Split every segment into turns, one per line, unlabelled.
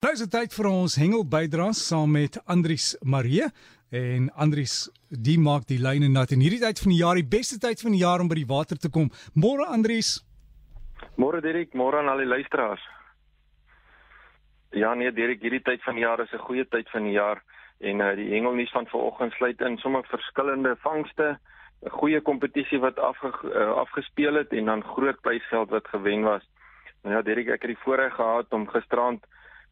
Nou is dit tyd vir ons hengel bydraes saam met Andries Marie en Andries die maak die lyne nat in hierdie tyd van die jaar die beste tyd van die jaar om by die water te kom. Môre Andries.
Môre Dirk, môre aan al die luisteraars. Ja nee Dirk, hierdie tyd van die jaar is 'n goeie tyd van die jaar en uh, die hengelnuus van vanoggend sluit in sommer verskillende vangste, 'n goeie kompetisie wat afge, uh, afgespeel het en dan groot prysgeld wat gewen was. Nou ja Dirk, ek het die voorreg gehad om gisterand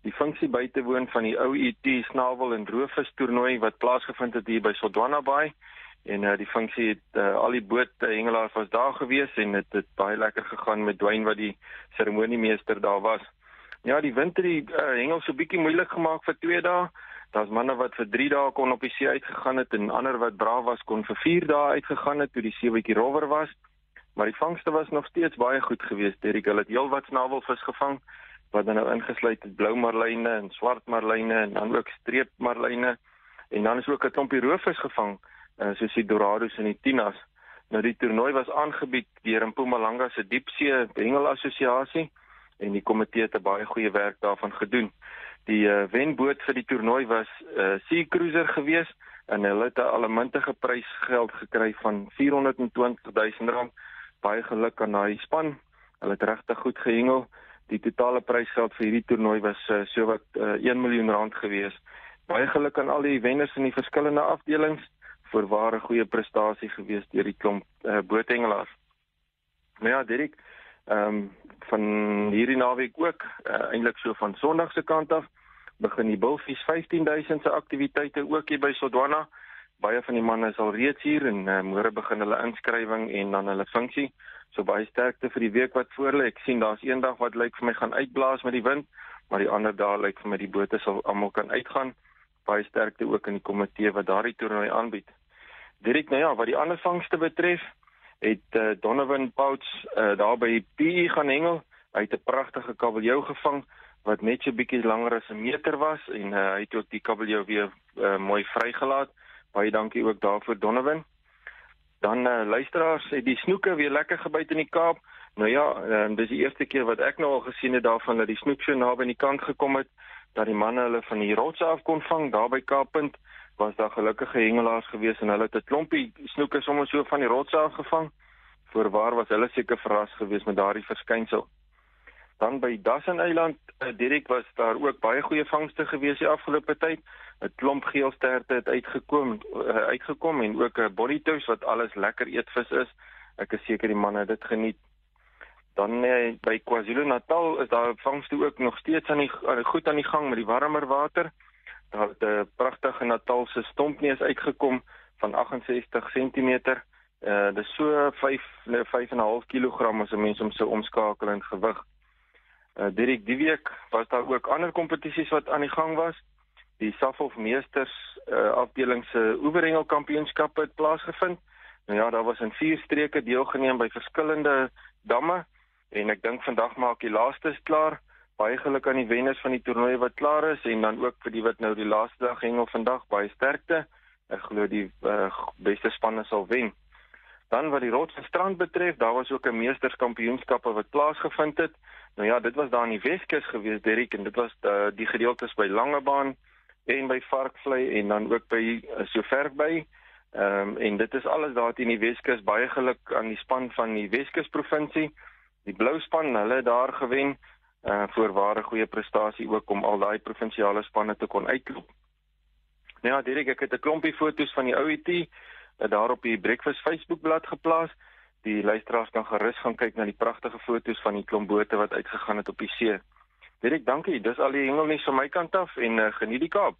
die funksie by te woon van die ou ET snavel en roofvis toernooi wat plaasgevind het hier by Sodwana Bay en uh, die funksie het uh, al die boot hengelaars was daar gewees en dit het, het baie lekker gegaan met Dwayne wat die seremoniemeester daar was. Ja, die wind het die uh, hengel so bietjie moeilik gemaak vir 2 dae. Daar's manne wat vir 3 dae kon op die see uitgegaan het en ander wat braaf was kon vir 4 dae uitgegaan het toe die seewetjie rower was. Maar die vangste was nog steeds baie goed geweest. Derek, hulle het heelwat snavelvis gevang wat dan nou ingesluit het blou marline en swart marline en dan ook streep marline en dan is ook 'n klompie roofvis gevang uh, soos die dorados en die tinas. Nou die toernooi was aangebied deur Mpumalanga se diepsee hengelassosiasie en die komitee het baie goeie werk daarvan gedoen. Die uh, wenboot vir die toernooi was uh, Sea Cruiser geweest en hulle het 'n allemintige prysgeld gekry van 420 000 rand. Baie geluk aan daai span. Hulle het regtig goed gehengel. Die totale prysgeld vir hierdie toernooi was uh, so wat uh, 1 miljoen rand gewees. Baie geluk aan al die wenners in die verskillende afdelings vir ware goeie prestasie gewees deur die klomp uh, boothengelaars. Nou ja, Dirk, ehm um, van hierdie naweek ook, uh, eintlik so van Sondag se kant af, begin die Bulfies 15000 se aktiwiteite ook hier by Sodwana. Baie van die manne is al reeds hier en uh, môre begin hulle inskrywing en dan hulle funksie. So baie sterkte vir die week wat voor lê. Ek sien daar's een dag wat lyk vir my gaan uitblaas met die wind, maar die ander dae lyk vir my die bote sal almal kan uitgaan. Baie sterkte ook in die komitee wat daardie toernooi aanbied. Direk nou ja, wat die ander vangste betref, het uh, Donovan Pouts uh, daar by PE gaan hengel. Hy het 'n pragtige kabeljou gevang wat net so bietjie langer as 'n meter was en uh, hy het ook die kabeljou weer uh, mooi vrygelaat. Baie dankie ook daarvoor Donovan. Dan uh, luisteraars het die snoeke weer lekker gebyt in die Kaap. Nou ja, uh, dis die eerste keer wat ek nou al gesien het daarvan dat die snoek so naby aan die kant gekom het dat die manne hulle van die rotse af kon vang daar by Kaappunt. Was daar gelukkige hengelaars gewees en hulle het 'n klompie snoeke sommer so van die rotse af gevang. Voorwaar was hulle seker verras gewees met daardie verskynsel. Dan by Dassen Eiland, uh, Dirk was daar ook baie goeie vangste gewees die afgelope tyd. 'n Klomp geelsterte het uitgekom, uh, uitgekom en ook 'n uh, bodytoes wat alles lekker eetvis is. Ek is seker die manne het dit geniet. Dan uh, by KwaZulu-Natal is daar vangste ook nog steeds aan die uh, goed aan die gang met die warmer water. Daar het 'n uh, pragtige Natalse stompneus uitgekom van 68 cm. Uh dis so 5 5.5 kg as 'n mens om so omskakel in gewig. Uh, Dirk die week was daar ook ander kompetisies wat aan die gang was. Die Safhof Meesters uh, afdeling se oeverhengel kampioenskap het plaasgevind. Nou ja, daar was in vier streke deelgeneem by verskillende damme en ek dink vandag maak die laaste is klaar. Baie geluk aan die wenners van die toernooi wat klaar is en dan ook vir die wat nou die laaste dag hengel vandag baie sterkte. Ek glo die uh, beste spanne sal wen. Dan wat die rots en strand betref, daar was ook 'n meesterskampioenskappe wat plaasgevind het. Nou ja, dit was daar in die Weskus gewees, Derrick, en dit was eh, die gedeeltes by Langebaan en by Varkvlei en dan ook by uh, sover by. Ehm um, en dit is alles daar in die Weskus. Baie geluk aan die span van die Weskus provinsie. Die blou span, hulle daar gewen uh vir ware goeie prestasie ook om al daai provinsiale spanne te kon uitklop. Nou ja, Derrick, ek het 'n klompie foto's van die OET daar op die Breakfast Facebookblad geplaas. Die luisteraars kan gerus gaan kyk na die pragtige foto's van die klomp bote wat uitgegaan het op die see. Direk, dankie. Dis al die hengelnuus van my kant af en uh, geniet die Kaap.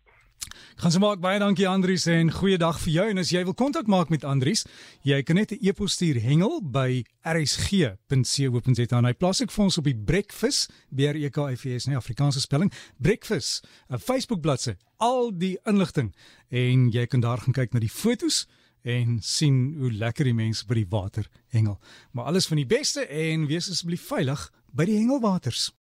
Gaan se maak baie dankie Andries en goeiedag vir jou en as jy wil kontak maak met Andries, jy kan net 'n e-pos stuur hengel by rsg.co.za en hy plaas ek vir ons op die Breakfast B R E K F S nie Afrikaanse spelling Breakfast 'n Facebook bladsy al die inligting en jy kan daar gaan kyk na die fotos en sien hoe lekker die mense by die water hengel. Maar alles van die beste en wees asseblief veilig by die hengelwaters.